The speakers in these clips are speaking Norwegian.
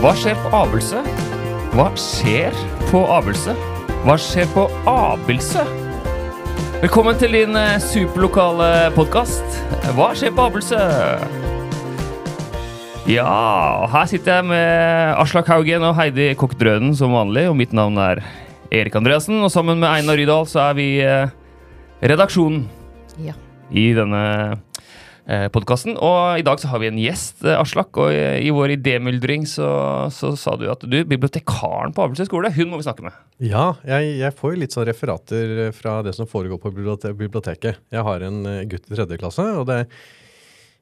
Hva skjer på Abelse? Hva skjer på Abelse? Hva skjer på Abelse? Velkommen til din eh, superlokale podkast. Hva skjer på Abelse? Ja, her sitter jeg med Aslak Haugen og Heidi Kokk Drønen som vanlig, og mitt navn er Erik Andreassen, og sammen med Einar Rydal så er vi eh, redaksjonen Ja. i denne podkasten. Og i dag så har vi en gjest, eh, Aslak. Og i, i vår idémyldring så, så sa du at du, bibliotekaren på Abelsøy skole, hun må vi snakke med. Ja, jeg, jeg får jo litt sånn referater fra det som foregår på biblioteket. Jeg har en eh, gutt i tredje klasse, og det,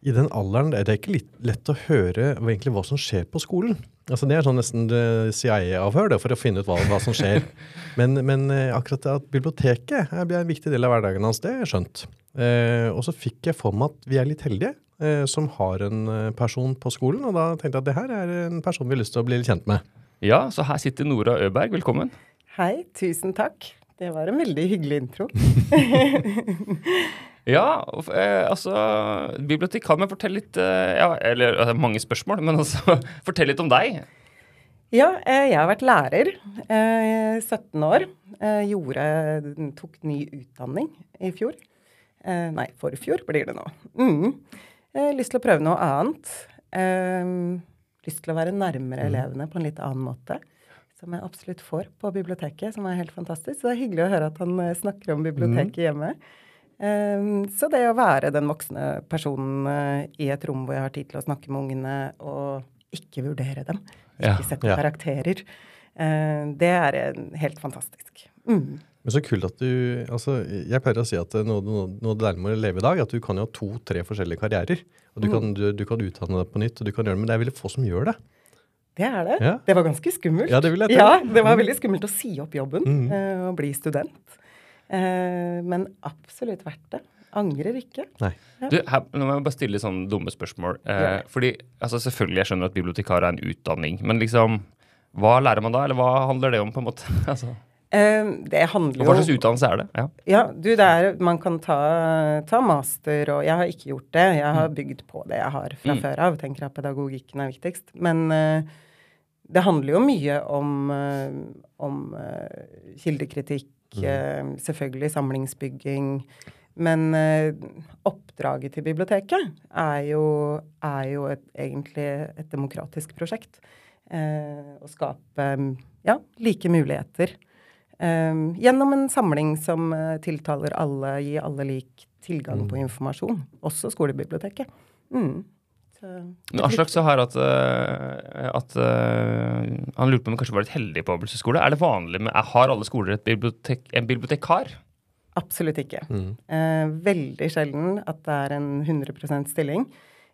i den alderen det er det ikke litt lett å høre egentlig hva som skjer på skolen. Altså Det er sånn nesten eh, CIA-avhør for å finne ut hva, hva som skjer. Men, men eh, akkurat det at biblioteket blir en viktig del av hverdagen hans, det har jeg skjønt. Eh, og så fikk jeg for meg at vi er litt heldige eh, som har en eh, person på skolen, og da tenkte jeg at det her er en person vi har lyst til å bli litt kjent med. Ja, så her sitter Nora Øberg. Velkommen. Hei, tusen takk. Det var en veldig hyggelig intro. Ja, eh, altså Bibliotekar, men fortell litt eh, ja, Eller eh, mange spørsmål, men altså fortell litt om deg. Ja, jeg har vært lærer i 17 år. Gjorde, tok ny utdanning i fjor. Nei, forfjor blir det nå. Mm. Lyst til å prøve noe annet. Lyst til å være nærmere elevene på en litt annen måte. Som jeg absolutt får på biblioteket, som er helt fantastisk. Så det er hyggelig å høre at han snakker om biblioteket hjemme. Eh, så det å være den voksne personen eh, i et rom hvor jeg har tid til å snakke med ungene, og ikke vurdere dem, Ja, ikke sette ja. karakterer, eh, det er helt fantastisk. Mm. Men så kult at du altså, Jeg pleier å si at noe, noe, det deilige med å leve i dag, at du kan jo ha to-tre forskjellige karrierer. Og du kan, du, du kan utdanne deg på nytt, og du kan gjøre det, men det er veldig få som gjør det. Det er det. Ja. Det var ganske skummelt. Ja, det vil jeg til. Ja, det var veldig skummelt å si opp jobben Mm. eh, og bli student. Eh, men absolutt verdt det. Angrer ikke. Nei. Du, her, nå må jeg bare stille sånne dumme spørsmål. Eh, Ja. fordi, altså Selvfølgelig jeg skjønner at bibliotekar er en utdanning, men liksom Hva lærer man da, eller hva handler det om? på en måte? altså, Eh, det handler handler hva jo slags utdannelse er det? Ja. Ja, du, det er, man kan ta, ta master, og jeg har ikke gjort det. Jeg har bygd på det jeg har fra Mm. før av. Tenker at pedagogikken er viktigst. Men uh, det handler jo mye om, eh, om uh, kildekritikk, eh, selvfølgelig samlingsbygging. Men eh, oppdraget til biblioteket er jo, er jo et, egentlig et demokratisk prosjekt. Eh, å skape ja, like muligheter. Um, gjennom en samling som eh, tiltaler alle, gir alle lik tilgang på informasjon. Også skolebiblioteket. Mm. Så, Men Aslak sa her at, eh, at eh, han lurte på om han kanskje var litt heldig på Abelsøy skole. Er det vanlig med, Har alle skoler et bibliotek, en bibliotekar? absolutt ikke. Mm. Eh, veldig sjelden at det er en 100% stilling.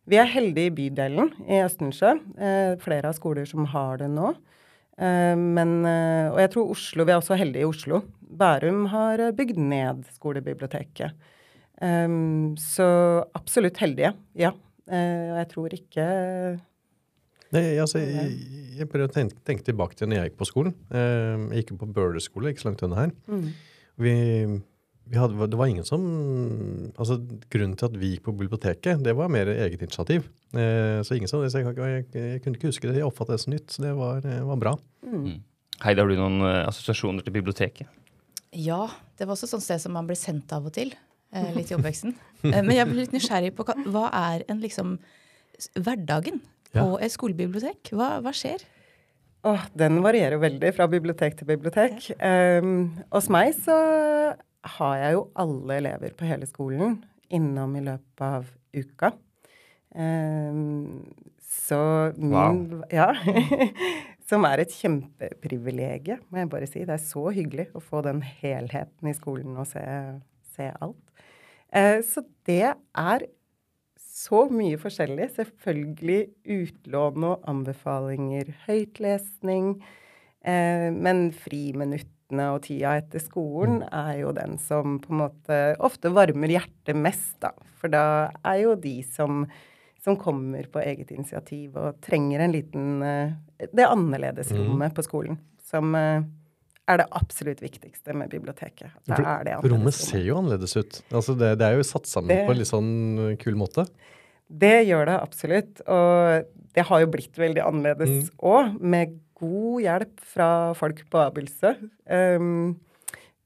Vi er heldige i bydelen i Østensjø. Eh, flere av skoler som har det nå. Eh, men, og jeg tror Oslo, Vi er også heldige i Oslo. Bærum har bygd ned skolebiblioteket. Så absolutt heldige, ja. Eh, og jeg tror ikke Nei, altså, jeg, jeg prøver å tenke, tenke tilbake til når jeg gikk på skolen. Eh, jeg gikk på Bøhler skole, ikke så langt unna her. mm. Vi, vi hadde, det var ingen som altså Grunnen til at vi gikk på biblioteket, det var mer eget initiativ. Eh, så ingen som, så jeg, jeg, jeg kunne ikke huske det. Jeg oppfattet det som nytt, så det var, var bra. Mm. Heidi, har du noen assosiasjoner til biblioteket? Ja, det var også et sånt sted som man ble sendt av og til. Eh, litt i oppveksten. Eh, men jeg ble litt nysgjerrig på hva, er en liksom hverdagen på et skolebibliotek? Hva, hva skjer? Åh, den varierer veldig fra bibliotek til bibliotek. Um, hos meg så har jeg jo alle elever på hele skolen innom i løpet av uka. Um, så min Ja. Som er et kjempeprivilegium, må jeg bare si. Det er så hyggelig å få den helheten i skolen og se, se alt. Eh, så det er så mye forskjellig. Selvfølgelig utlån og anbefalinger, høytlesning. Eh, men friminuttene og tida etter skolen er jo den som på en måte ofte varmer hjertet mest, da. For da er jo de som, som kommer på eget initiativ og trenger en liten eh, Det annerledesrommet på skolen. Som er det absolutt viktigste med biblioteket. Det det Rommet ser jo annerledes ut. Altså det, det er jo satt sammen på en litt sånn kul måte. Det gjør det absolutt. Og det har jo blitt veldig annerledes òg, med god hjelp fra folk på Abelsø. Um,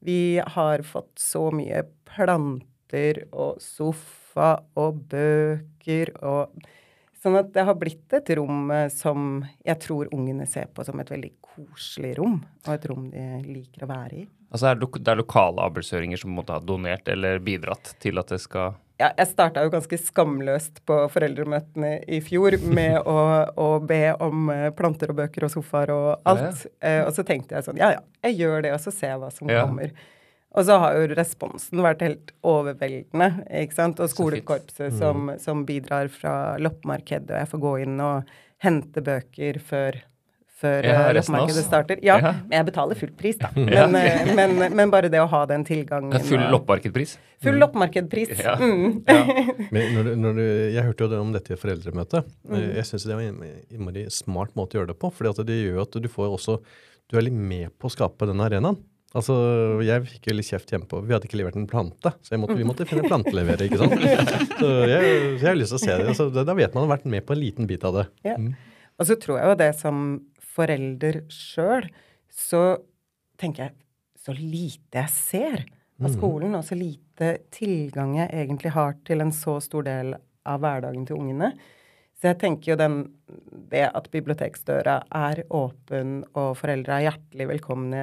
vi har fått så mye planter og sofa og bøker og Sånn at det har blitt et rom eh, som jeg tror ungene ser på som et veldig koselig rom, og et rom de liker å være i. Altså er det, det er lokale abelsøringer som måtte ha donert eller bidratt til at det skal ja, jeg starta jo ganske skamløst på foreldremøtene i fjor med å, å, be om eh, planter og bøker og sofaer og alt. Ja, ja. Eh, og så tenkte jeg sånn Ja ja, jeg gjør det, og så ser jeg hva som ja. kommer. Og så har jo responsen vært helt overveldende. ikke sant? Og skolekorpset som, mm. som, bidrar fra loppemarkedet, og jeg får gå inn og hente bøker før, før ja, eh, loppemarkedet starter. Ja, ja, men jeg betaler full pris, da. Men, ja. men, men, bare det å ha den tilgangen Full loppemarkedpris? Full loppemarkedpris. Ja. Mm. men når du, når du, jeg hørte jo det om dette i foreldremøtet. Mm. Jeg syns det var en innmari smart måte å gjøre det på. for det gjør jo at du får også Du er litt med på å skape den arenaen. Altså, Jeg fikk jo litt kjeft hjemme på Vi hadde ikke levert en plante, så måtte, vi måtte finne plantelevere. ikke sant? Så jeg, jeg har lyst til å se det. Altså, da vet man har vært med på en liten bit av det. Ja. Mm. Og så tror jeg jo det som forelder sjøl, så tenker jeg så lite jeg ser av mm. skolen, og så lite tilgang jeg egentlig har til en så stor del av hverdagen til ungene. Så jeg tenker jo den, det at biblioteksdøra er åpen, og foreldre er hjertelig velkomne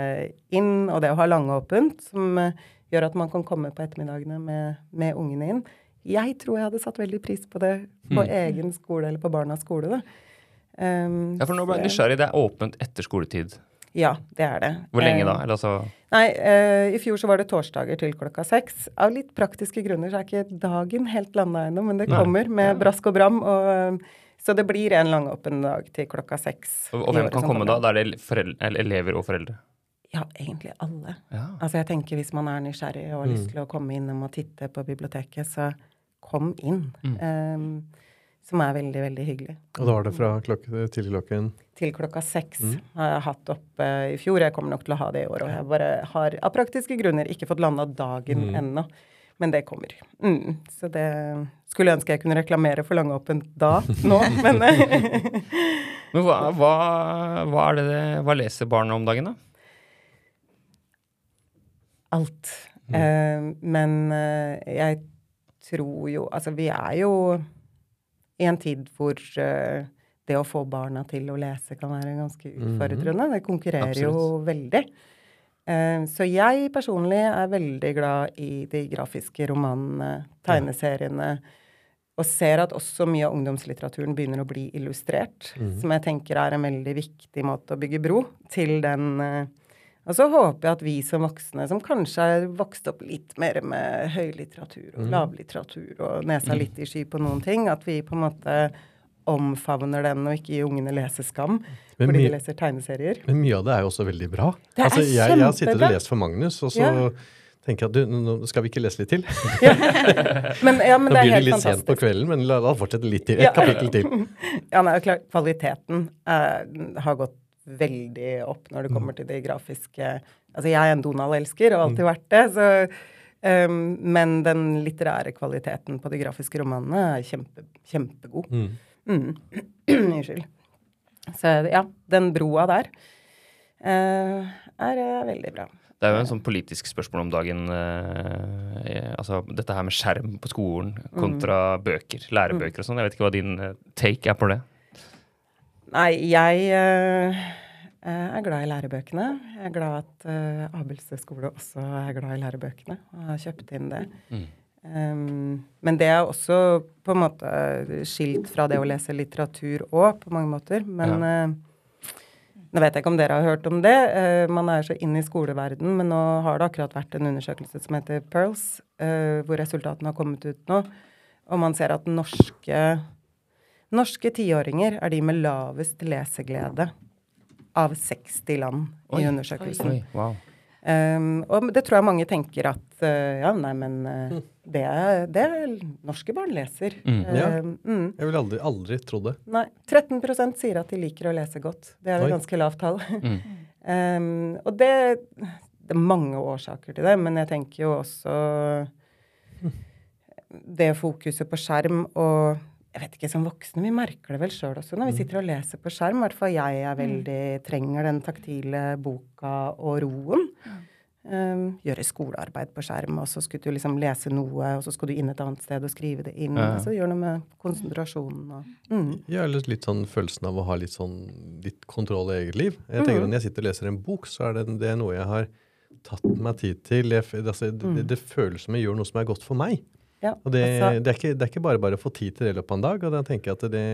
inn, og det å ha langåpent, som uh, gjør at man kan komme på ettermiddagene med, med, ungene inn Jeg tror jeg hadde satt veldig pris på det på mm. egen skole eller på barnas skole. da. Um, ja, for nå ble jeg nysgjerrig. Det er åpent etter skoletid? Ja, det er det. Hvor lenge da? Eller altså Nei, uh, i fjor så var det torsdager til klokka seks. Av litt praktiske grunner så er ikke dagen helt landa ennå, men det kommer med ja. brask og bram. Og, så det blir en langåpen dag til klokka seks. Og, og hvem kan komme da? Da er det foreldre, elever og foreldre? Ja, egentlig alle. Ja. Altså jeg tenker Hvis man er nysgjerrig og har mm. lyst til å komme innom og titte på biblioteket, så kom inn. Mm. Um, som er veldig, veldig hyggelig. Og da var det fra klokke, til klokken? Til klokka seks mm. har jeg hatt opp uh, i fjor. Jeg kommer nok til å ha det i år. Og jeg bare har av praktiske grunner ikke fått landa dagen mm. ennå. Men det kommer. Mm. Så det skulle ønske jeg kunne reklamere for langåpent da, nå, men Men hva, hva, hva, er det, hva leser barna om dagen, da? Alt. Uh, men uh, jeg tror jo Altså, vi er jo i en tid hvor uh, det å få barna til å lese kan være ganske mhm. utfordrende. Det konkurrerer Absolutt. jo veldig. Uh, så jeg personlig er veldig glad i de grafiske romanene, tegneseriene, og ser at også mye av ungdomslitteraturen begynner å bli illustrert, mm. som jeg tenker er en veldig viktig måte å bygge bro til den uh, og så håper jeg at vi som voksne, som kanskje er vokst opp litt mer med høylitteratur og mm. lavlitteratur og nesa mm. litt i sky på noen ting, at vi på en måte omfavner den og ikke gir ungene leseskam men fordi de leser tegneserier. Men mye av det er jo også veldig bra. Det er altså, jeg, jeg har sittet og lest for Magnus, og så ja. tenker jeg at du, nå skal vi ikke lese litt til? ja. Men, ja, men er fantastisk. Da blir det litt sent på kvelden, men la oss fortsette litt til. Et kapittel til. Ja, nei, klart, Kvaliteten uh, har gått veldig opp når det kommer mm. til de grafiske Altså, jeg er en Donald-elsker og har alltid mm. vært det. så um, men den litterære kvaliteten på de grafiske romanene er kjempe, kjempegod. Mm. Mm. Unnskyld. Så ja, den broa der uh, er uh, veldig bra. Det er jo en sånn politisk spørsmål om dagen. Uh, altså Dette her med skjerm på skolen kontra mm. bøker, lærebøker og sånn. Jeg vet ikke hva din take er på det? Nei, jeg uh, er glad i lærebøkene. Jeg er glad at uh, Abelse skole også er glad i lærebøkene og har kjøpt inn det. Mm. Um, men det er også på en måte skilt fra det å lese litteratur òg, på mange måter. Men ja. uh, nå vet jeg ikke om dere har hørt om det. Uh, man er så inne i skoleverden, men nå har det akkurat vært en undersøkelse som heter Pearls, uh, hvor resultatene har kommet ut nå. Og man ser at norske Norske tiåringer er de med lavest leseglede av 60 land oi, i undersøkelsen. Oi, wow. Um, og det tror jeg mange tenker at uh, ja, nei, men uh, det, er, det, er, norske barn leser. Mm. Uh, ja. Mm. Jeg ville aldri, aldri trodd det. Nei. 13% sier at de liker å lese godt. Det er et ganske lavt tall. Mm. um, og det, det, er mange årsaker til det, men jeg tenker jo også det fokuset på skjerm og jeg vet ikke, som voksne, vi merker det vel sjøl også når vi sitter og leser på skjerm. I hvert fall jeg er veldig, trenger den taktile boka og roen. Um, gjøre skolearbeid på skjerm, og så skulle du liksom lese noe, og så skulle du inn et annet sted og skrive det inn. Ja. Altså gjør noe med konsentrasjonen og mm. Ja, eller litt sånn følelsen av å ha litt sånn litt kontroll i eget liv. Jeg tenker at Når jeg sitter og leser en bok, så er det, det er noe jeg har tatt meg tid til. Jeg, altså, det, det, det føles som jeg gjør noe som er godt for meg. Ja, Og det, altså, det, er ikke, det er ikke bare bare å få tid til det i løpet av en dag. Og da tenker jeg at det,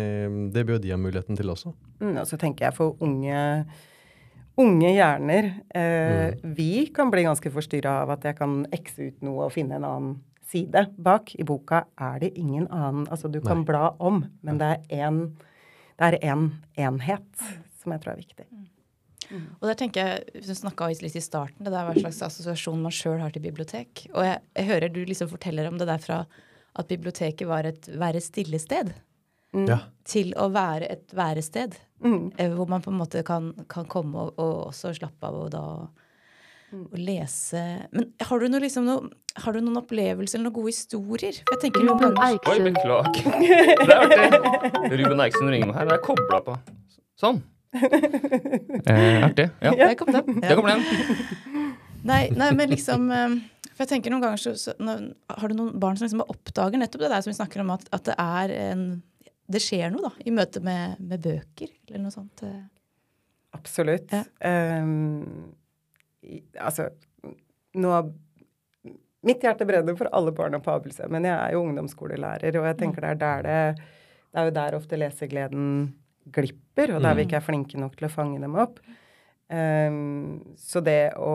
det bør de ha muligheten til også. mm, og så tenker jeg for unge, unge hjerner eh, Vi kan bli ganske forstyrra av at jeg kan ekse ut noe og finne en annen side. Bak i boka er det ingen annen Altså, du kan Nei. bla om, men det er én en enhet som jeg tror er viktig. Og der tenker jeg, Du snakka litt i starten, det der hva slags assosiasjon man sjøl har til bibliotek. Og jeg, jeg hører du liksom forteller om det der fra at biblioteket var et være stille-sted, Ja. til å være et værested. Mm. eh, Hvor man på en måte kan, kan komme og, og også slappe av og da og lese Men har du, noe, liksom, noe, har du noen opplevelser eller noen gode historier? For jeg tenker Ruben ganger Oi, beklager. Er. Ruben Eiksen ringer meg her. Det er kobla på. Sånn. Eh, artig. Ja. Der kom den. Der kom den. Nei, nei, men liksom eh, For jeg tenker noen ganger så, så når, Har du noen barn som liksom oppdager nettopp det der som vi snakker om, at, at det er en Det skjer noe, da, i møte med, med bøker, eller noe sånt? eh. Absolutt. Ja. Um, i- altså nå Mitt hjerte brenner for alle barna på Abelse, men jeg er jo ungdomsskolelærer, og jeg tenker det er der det Det er jo der ofte lesegleden glipper, og der vi ikke er flinke nok til å fange dem opp. Um, så det å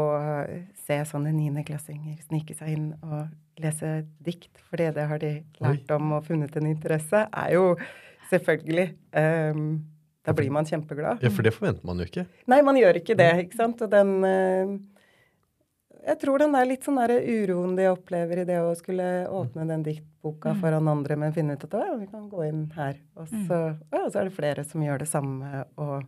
se sånne niendeklassinger snike seg inn og lese dikt, fordi det har de lært om og funnet en interesse, er jo selvfølgelig um, Da blir man kjempeglad. ja, for det forventer man jo ikke. Nei, man gjør ikke det, ikke sant. Og den eh, Jeg tror den er litt sånn der uroen de opplever i det å skulle åpne den diktboka foran andre, men finne ut at å, ja, vi kan gå inn her. Og så, ja, så er det flere som gjør det samme, og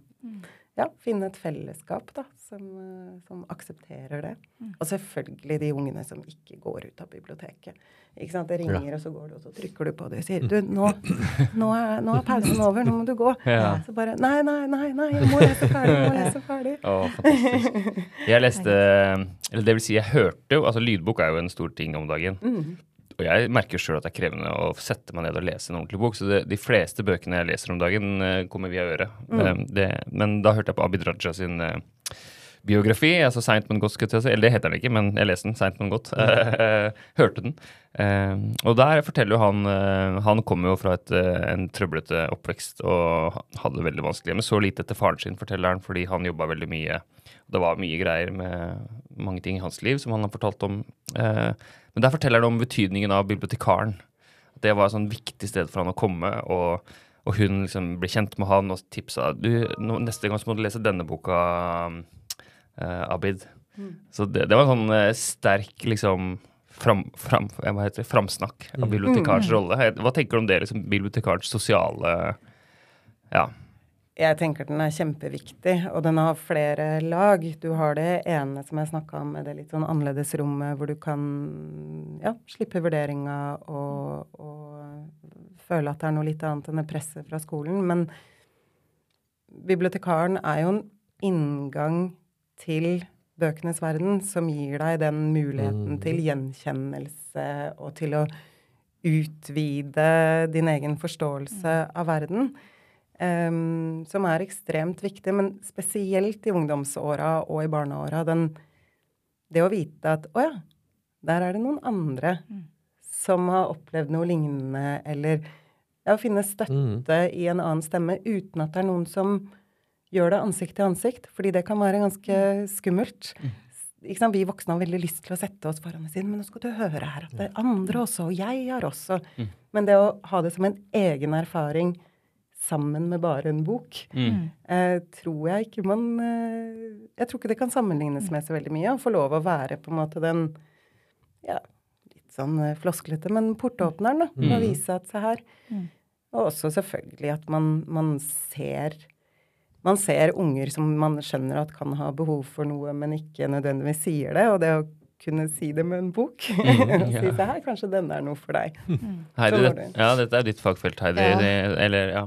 ja, finne et fellesskap, da, som, eh, som aksepterer det. Og selvfølgelig de ungene som ikke går ut av biblioteket. Ikke sant? Det ringer, og så går du, og så trykker du på det og sier du, nå, nå, er, nå er pausen over, nå må du gå. Ja. Så bare Nei, nei, nei, nei, jeg må lese ferdig, jeg må lese ferdig. Å, fantastisk. Jeg leste Eller det vil si, jeg hørte jo Altså, lydbok er jo en stor ting om dagen. Og jeg merker sjøl at det er krevende å sette meg ned og lese en ordentlig bok. Så det, de fleste bøkene jeg leser om dagen, eh, kommer via øret. Eh, det, men da hørte jeg på Abid Raja sin eh, biografi, altså Seint, men godt, skulle jeg si. Eller det heter den ikke, men jeg leste den godt. Eh, hørte den. Eh, og der forteller jo han eh, Han kommer jo fra et, eh, en trøblete oppvekst og hadde det veldig vanskelig. Men så lite etter faren sin, forteller han, fordi han jobba veldig mye. Det var mye greier med mange ting i hans liv som han har fortalt om. Men der forteller han om betydningen av bibliotekaren. At det var et sånn viktig sted for han å komme. og og hun liksom ble kjent med han og tipsa du, neste gang så må du lese denne boka, eh, Abid. Så det, det var en sånn eh, sterk liksom fram, fram, det, framsnakk av bibliotekars rolle. Hva tenker du om det, liksom, bibliotekars sosiale Ja. Jeg tenker den er kjempeviktig, og den har flere lag. Du har det ene som jeg snakka om, med det litt sånn annerledes rommet, hvor du kan ja, slippe vurderinga og, og føle at det er noe litt annet enn det presset fra skolen. Men bibliotekaren er jo en inngang til bøkenes verden som gir deg den muligheten til gjenkjennelse og til å utvide din egen forståelse av verden. Um, som er ekstremt viktig, men spesielt i ungdomsåra og i barneåra. den- Det å vite at å ja, der er det noen andre som har opplevd noe lignende, eller ja, å finne støtte i en annen stemme uten at det er noen som gjør det ansikt til ansikt, fordi det kan være ganske skummelt. Ikke sant? Vi voksne har veldig lyst til å sette oss foran og si men nå skal du høre her at det er andre også, og jeg har også. Men det å ha det som en egen erfaring sammen med bare en bok, eh, tror jeg ikke man eh, Jeg tror ikke det kan sammenlignes med så veldig mye. Å få lov å være på en måte den ja, litt sånn eh, flosklete, men portåpneren, da. Å vise at se her. Og også selvfølgelig at man, man ser man ser unger som man skjønner at kan ha behov for noe, men ikke nødvendigvis sier det. Og det å kunne si det med en bok. Mm, si det se her, kanskje denne er noe for deg. Heidi, det, det. ja, dette er ditt fagfelt, Heidi. Ja. Det, eller, ja.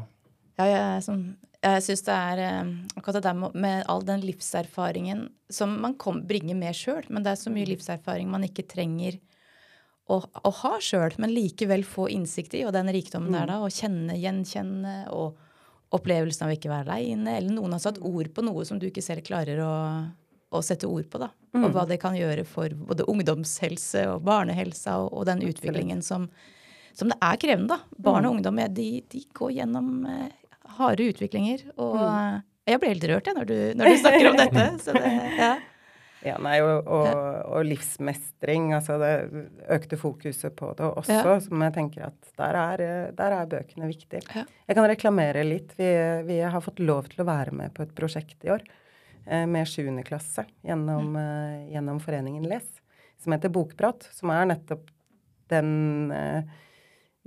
Ja, jeg, sånn, jeg syns det er eh, akkurat det der med, med all den livserfaringen som man kom, bringer med sjøl, men det er så mye livserfaring man ikke trenger å, å ha sjøl, men likevel få innsikt i, og den rikdommen der da, å kjenne, gjenkjenne, og opplevelsen av ikke være aleine, eller noen har satt ord på noe som du ikke selv klarer å, å sette ord på, da. Og hva det kan gjøre for både ungdomshelse og barnehelsa og, og den utviklingen som, som det er krevende, da. Barn og ungdom, de, de går gjennom eh, harde utviklinger, og mm. jeg ble helt rørt jeg, når, du, når du snakker om dette. Så det, ja. Ja, nei, og, og, og livsmestring, altså det økte fokuset på det også, Ja. som jeg tenker at der er, der er bøkene viktige. Ja. Jeg kan reklamere litt. Vi, vi har fått lov til å være med på et prosjekt i år eh, med 7. klasse gjennom, eh, gjennom foreningen Les, som heter Bokprat, som er nettopp den eh,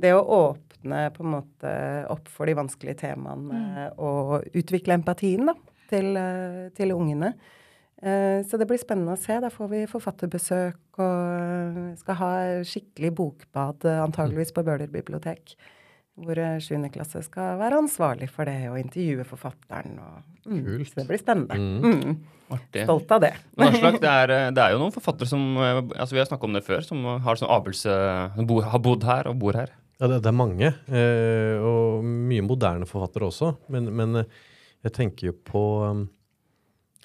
Det å åpne på en måte opp for de vanskelige temaene og utvikle empatien da, til, eh, til ungene. Eh, Så det blir spennende å se. Da får vi forfatterbesøk og eh, skal ha skikkelig bokbad, eh, antageligvis på Bøhler bibliotek. Hvor eh, 7. klasse skal være ansvarlig for det og intervjue forfatteren. Og, mm, Kult. Så det blir spennende. Mm. Artig. Stolt av det. Men Aslak, det, er, det er jo noen forfattere som altså Vi har snakket om det før, som har sånn avelse, bo, har bodd her og bor her. Ja, det, det er mange, eh, og mye moderne forfattere også. Men, men jeg tenker jo på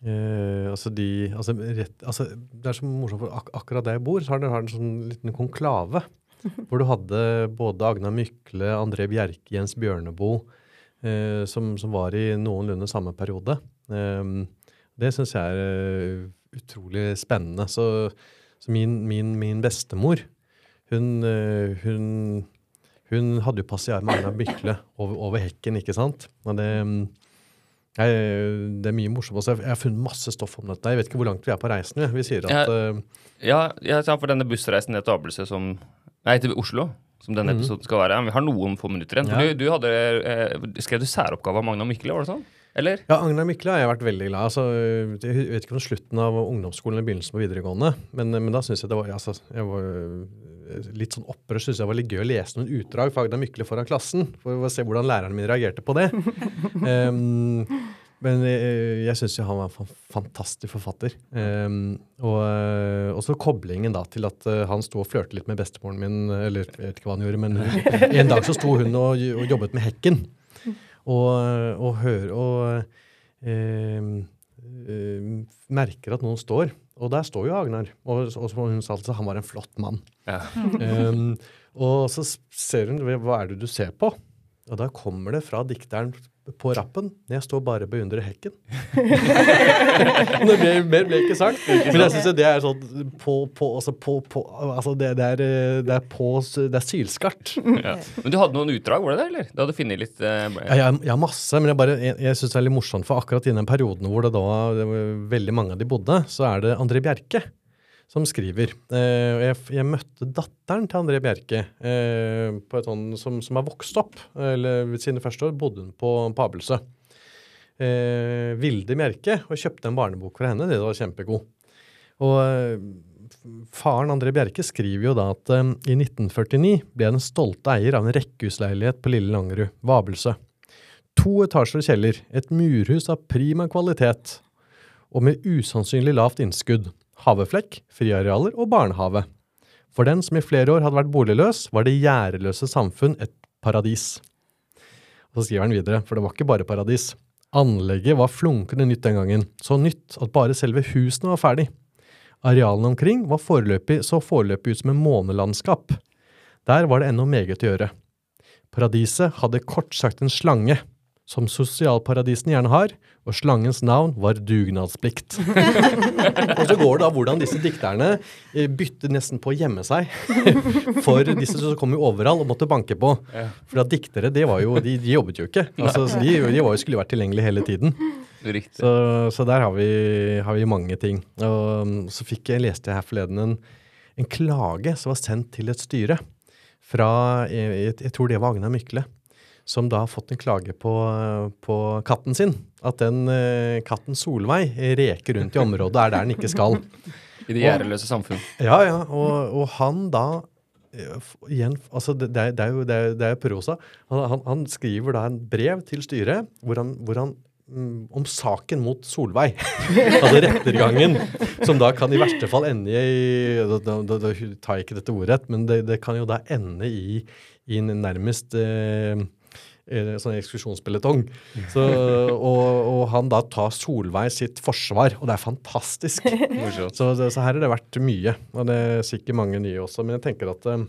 um, eh, altså de, altså rett, altså Det er så morsomt, for ak akkurat der jeg bor, så har har en sånn liten konklave. Hvor du hadde både Agna Mykle, André Bjerke, Jens Bjørneboe, uh, som, som var i noenlunde samme periode. Eh, det syns jeg er utrolig spennende. Så, så min, min, min bestemor, hun, hun hun hadde jo passiar med Agnar Mykle over, over hekken, ikke sant? Og det, jeg, det er mye morsomt. Jeg har funnet masse stoff om dette. Jeg vet ikke hvor langt vi er på reisen. Vi, sier at Ja. eh, Ja, for denne bussreisen ned til Abelse som Nei, til Oslo. Som denne mm. episoden skal være. Vi har noen få minutter igjen. Ja. du, du hadde, eh, skrev du særoppgave av Magna Mykle, var det sånn? Eller? Ja, Agnar Mykle har jeg vært veldig glad. Altså, jeg vet ikke om slutten av ungdomsskolen eller begynnelsen på videregående, men, men da syns jeg det var, altså, jeg var litt sånn opprørt. syntes jeg var litt gøy å lese noen utdrag fra Agda Mykle foran klassen, for å se hvordan læreren min reagerte på det. um, men jeg, jeg syns han var en fantastisk forfatter. Um, og, eh, og så koblingen da til at eh, han sto og flørte litt med bestemoren min, eller jeg vet ikke hva han gjorde, men en dag så sto hun og, og jobbet med hekken. Og, og hører og eh, eh, merker at noen står. Og der står jo Agnar. Og, og som hun sa altså, han var en flott mann. Ja. Um, og så ser hun hva er det du ser på? Og da kommer det fra dikteren på rappen. Jeg står bare og beundrer hekken. ble, mer, mer ble ikke sagt. Men jeg syns det er sånn på, på, altså på, på altså det, det, er, eh, det er på Det er sylskarpt. Ja. Men du hadde noen utdrag, var det det, eller? Du hadde funnet litt eh, Ja, jeg, jeg har masse, men jeg, bare, jeg, jeg synes det er litt morsomt, for akkurat i den perioden hvor det da det var veldig mange av de bodde, så er det André Bjerke som skriver. Eh, jeg, jeg møtte datteren til André Bjerke eh, på et sånt, som, som har vokst opp. Eller ved sine første år bodde hun på, på Abelsø. Eh, Vilde Bjerke, og kjøpte en barnebok for henne. Det var kjempegod. Og faren André Bjerke skriver jo da at i 1949 ble den stolte eier av en rekkehusleilighet på Lille Langerud, Vabelsø. To etasjer og kjeller, et murhus av prima kvalitet, og med usannsynlig lavt innskudd. Haveflekk, friarealer og barnehave. For den som i flere år hadde vært boligløs, var det gjerdeløse samfunn et paradis. Og så skriver han videre, for det var ikke bare paradis. Anlegget var flunkende nytt den gangen, så nytt at bare selve husene var ferdig. Arealene omkring var foreløpig, så foreløpig ut som en månelandskap. Der var det ennå meget å gjøre. Paradiset hadde kort sagt en slange, som sosialparadisene gjerne har, og slangens navn var dugnadsplikt. og så går det da hvordan disse dikterne eh, bytter nesten på å gjemme seg for disse som kom jo overalt og måtte banke på. For at diktere, det var jo, de, de jobbet jo ikke. Altså, de, de var jo, skulle jo vært tilgjengelige hele tiden. Så, så der har vi, har vi mange ting. Og um, så fikk jeg, leste jeg her forleden en, en klage som var sendt til et styre fra jeg, jeg, jeg tror det var Agnar Mykle, som da har fått en klage på, på katten sin. At den eh, katten Solveig reker rundt i området, er der den ikke skal. I det gjerdeløse samfunn. Ja, ja. Og, og han da eh, Igjen, altså det, det, er, jo det er, det er prosa. Han, han, han skriver da en brev til styret hvor han, hvor han mm, om saken mot Solveig. altså rettergangen. Som da kan i verste fall ende i Da, da, da, tar jeg ikke dette ordet, men det, det kan jo da ende i, i en nærmest eh, sånn eksklusjonspeletong. Så, og, og han da tar Solveig sitt forsvar, og det er fantastisk. Så, så, så her har det vært mye, og det er sikkert mange nye også. Men jeg tenker at eh,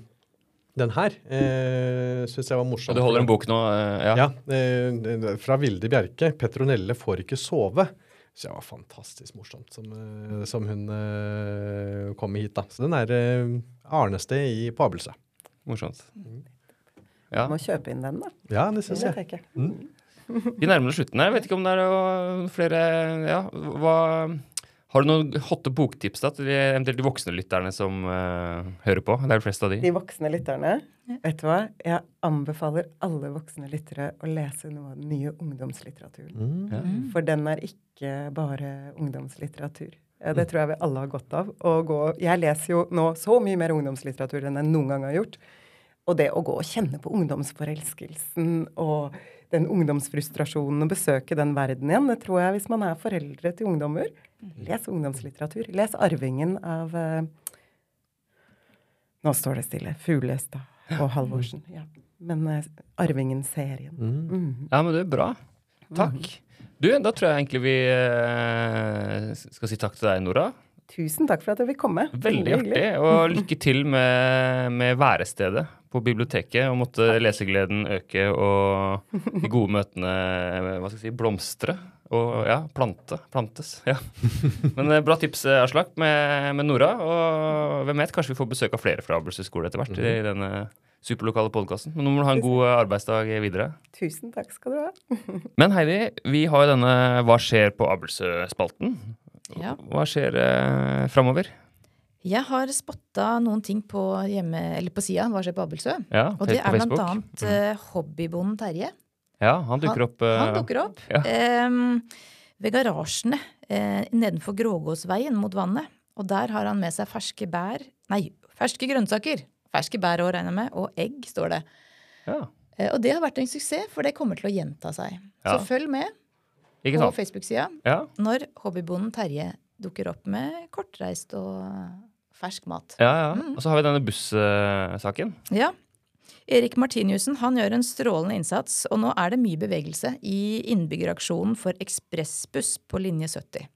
den her eh, syns jeg var morsom. Og du holder en bok nå? eh, ja. Ja, eh, fra Vilde Bjerke. 'Petronelle får ikke sove'. Så det var fantastisk morsomt som, eh, som hun eh, kom hit, da. Så den er eh, Arnested i på Abelsø. Morsomt. Ja. Må kjøpe inn den, da. Ja, det syns jeg. jeg. Mm. Vi nærmer oss slutten her. Jeg vet ikke om det er flere Ja, hva Har du noen hotte boktips da til de, eventuelt de voksne lytterne som uh, hører på? Det er de fleste av de. De voksne lytterne, vet du hva? Jeg anbefaler alle voksne lyttere å lese noe av den nye ungdomslitteraturen. Mm. Ja. For den er ikke bare ungdomslitteratur. Det tror jeg vi alle har godt av. Gå, jeg leser jo nå så mye mer ungdomslitteratur enn jeg noen gang har gjort. Og det å gå og kjenne på ungdomsforelskelsen og den ungdomsfrustrasjonen og besøke den verden igjen, det tror jeg hvis man er foreldre til ungdommer. Les ungdomslitteratur. Les 'Arvingen' av eh, Nå står det stille. Fuglestad og Halvorsen. Ja. Men eh, 'Arvingen'-serien. Mm. Ja, men det er bra. Takk. Du, da tror jeg egentlig vi øh, skal si takk til deg, Nora. Tusen takk for at jeg fikk komme. Veldig artig. Og lykke til med, med værestedet på biblioteket. Og måtte lesegleden øke og de gode møtene hva skal jeg si, blomstre. Og ja, plante. Plantes. Ja. Men eh, bra tips, eh, Aslak, med, med Nora. Og hvem vet, kanskje vi får besøk av flere fra Abelsø skole etter hvert i denne superlokale podkasten. Men nå må du ha en god eh, arbeidsdag videre. Tusen takk skal du ha. Men Heidi, vi har jo denne Hva skjer på Abelsø-spalten. Ja. Hva skjer eh, framover? Jeg har spotta noen ting på, hjemme, på sida, hva skjer på Abelsø. Ja, Og det er blant annet mm. hobbybonden Terje. Ja, han dukker opp. eh, Han dukker opp ja. Eh, ved garasjene eh, nedenfor Grågåsveien mot vannet. Og der har han med seg ferske bær Nei, ferske grønnsaker. Ferske bær òg, regner jeg med. Og egg, står det. ja, Eh, og det har vært en suksess, for det kommer til å gjenta seg. Så følg med på? Facebook-sida Ja, når hobbybonden Terje dukker opp med kortreist og fersk mat. ja, ja. Mm. Og så har vi denne bussaken. Ja. Erik Martiniussen han gjør en strålende innsats, og nå er det mye bevegelse i innbyggeraksjonen for ekspressbuss på linje 70.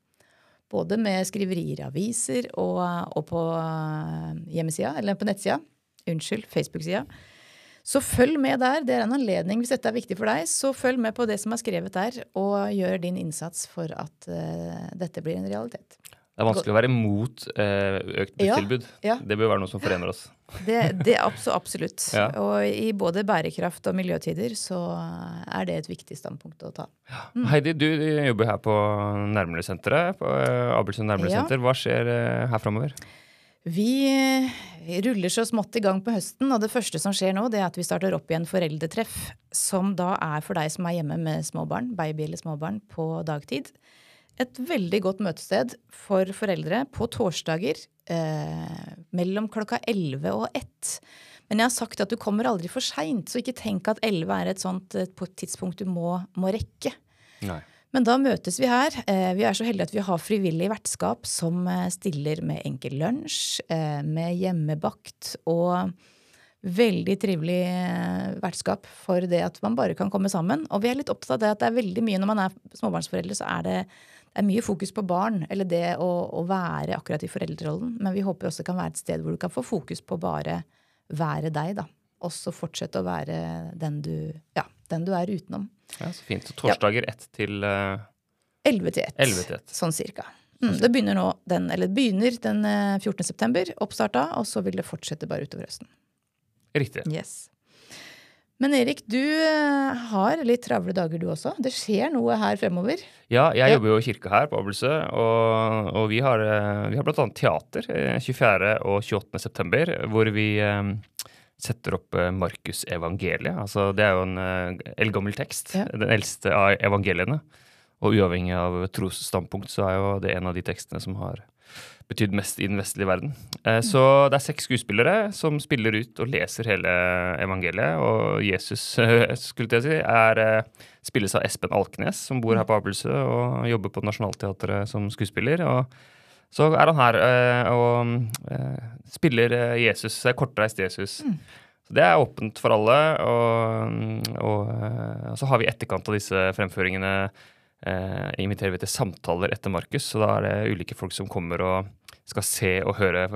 Både med skriverier i aviser og, og på eh, hjemmesida, eller på nettsida. Unnskyld, Facebook-sida. Så følg med der. Det er en anledning, hvis dette er viktig for deg, så følg med på det som er skrevet der, og gjør din innsats for at uh, dette blir en realitet. Det er vanskelig å være imot uh, økt Ja, busstilbud. ja. Det bør være noe som forener oss. Det, det er abso- absolutt. Ja. Og i både bærekraft og miljøtider så er det et viktig standpunkt å ta. Mm. Heidi, du jobber her på Nærmere-senteret. På Nærmere-senter. Hva skjer uh, her framover? Vi ruller så smått i gang på høsten, og det første som skjer nå, det er at vi starter opp igjen foreldretreff, som da er for deg som er hjemme med småbarn, baby eller småbarn, på dagtid. Et veldig godt møtested for foreldre på torsdager eh, mellom klokka 11 og 1. Men jeg har sagt at du kommer aldri for seint, så ikke tenk at 11 er et sånt eh, et tidspunkt du må, må rekke. Nei. Men da møtes vi her. Eh, Vi er så heldige at vi har frivillig vertskap som eh, stiller med enkel lunsj, eh, med hjemmebakt og veldig trivelig vertskap for det at man bare kan komme sammen. Og vi er litt opptatt av det at det er veldig mye når man er småbarnsforeldre, så er det, det er mye fokus på barn, eller det å, å være akkurat i foreldrerollen. Men vi håper også det kan være et sted hvor du kan få fokus på bare være deg, da. Også fortsette å være den du, ja, den du er utenom. Ja, så fint. Så torsdager ett til eh, 11 til 1. 11 til 1. Sånn cirka. Mm, det begynner nå den, eller begynner den eh, 14. september, oppstarta, og så vil det fortsette bare utover høsten. Riktig. Yes. Men Erik, du eh, har litt travle dager du også. Det skjer noe her fremover. Ja, jeg jobber jo i kirka her på Abelsø, og, og vi har, eh, vi har annet teater eh, 24. og 28. september, hvor vi eh, setter opp Markusevangeliet. Markus evangeliet. Altså, det er jo en eh, eldgammel tekst, Ja. den eldste av evangeliene. Og uavhengig av trosstandpunkt så er jo det en av de tekstene som har betydd mest i den vestlige verden. Eh, så det er seks skuespillere som spiller ut og leser hele evangeliet. Og Jesus, skulle jeg si, er, eh, spilles av Espen Alknes, som bor her på Abelsø og jobber på Nationaltheatret som skuespiller. og så er han her øh, og øh, spiller Jesus, kortreist Jesus. Mm. Så Det er åpent for alle. Og, og, og, så har vi etterkant av disse fremføringene eh, inviterer vi til samtaler etter Markus. Så da er det ulike folk som kommer og skal se og høre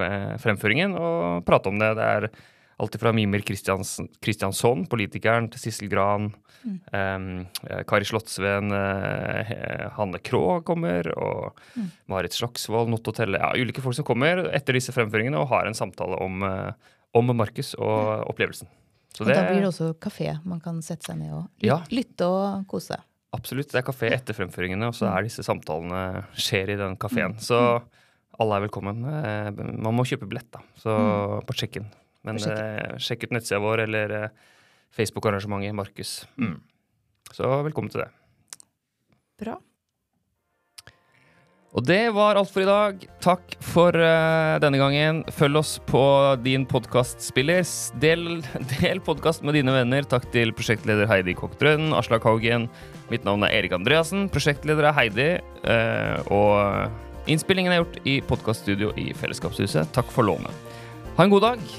fremføringen og prate om det. Det er alt fra Mimir Kristiansson, politikeren, til Sissel Gran. Mm. Eh, Kari Slottsveen, eh, Hanne Krogh kommer, og mm. Marit Slagsvold, Notto Telle Ja, ulike folk som kommer etter disse fremføringene og har en samtale om, eh, om Markus og opplevelsen. Så og det, da blir det også kafé. Man kan sette seg ned og ja. lytte og kose seg. Absolutt. Det er kafé etter fremføringene, og så er disse samtalene skjer i den kafeen. Mm. Så alle er velkommen. Eh, man må kjøpe billett, da, så mm. på check-in. Men eh, sjekk ut nettsida vår eller eh, Facebook-arrangementet Markus. Mm. Så velkommen til det. Bra. Og det var alt for i dag. Takk for uh, denne gangen. Følg oss på din podkastspiller. Del, del podkast med dine venner. Takk til prosjektleder Heidi Koktbrønn, Aslak Haugen. Mitt navn er Erik Andreassen. Prosjektleder er Heidi. Uh, og innspillingen er gjort i podkaststudio i Fellesskapshuset. Takk for lånet. Ha en god dag.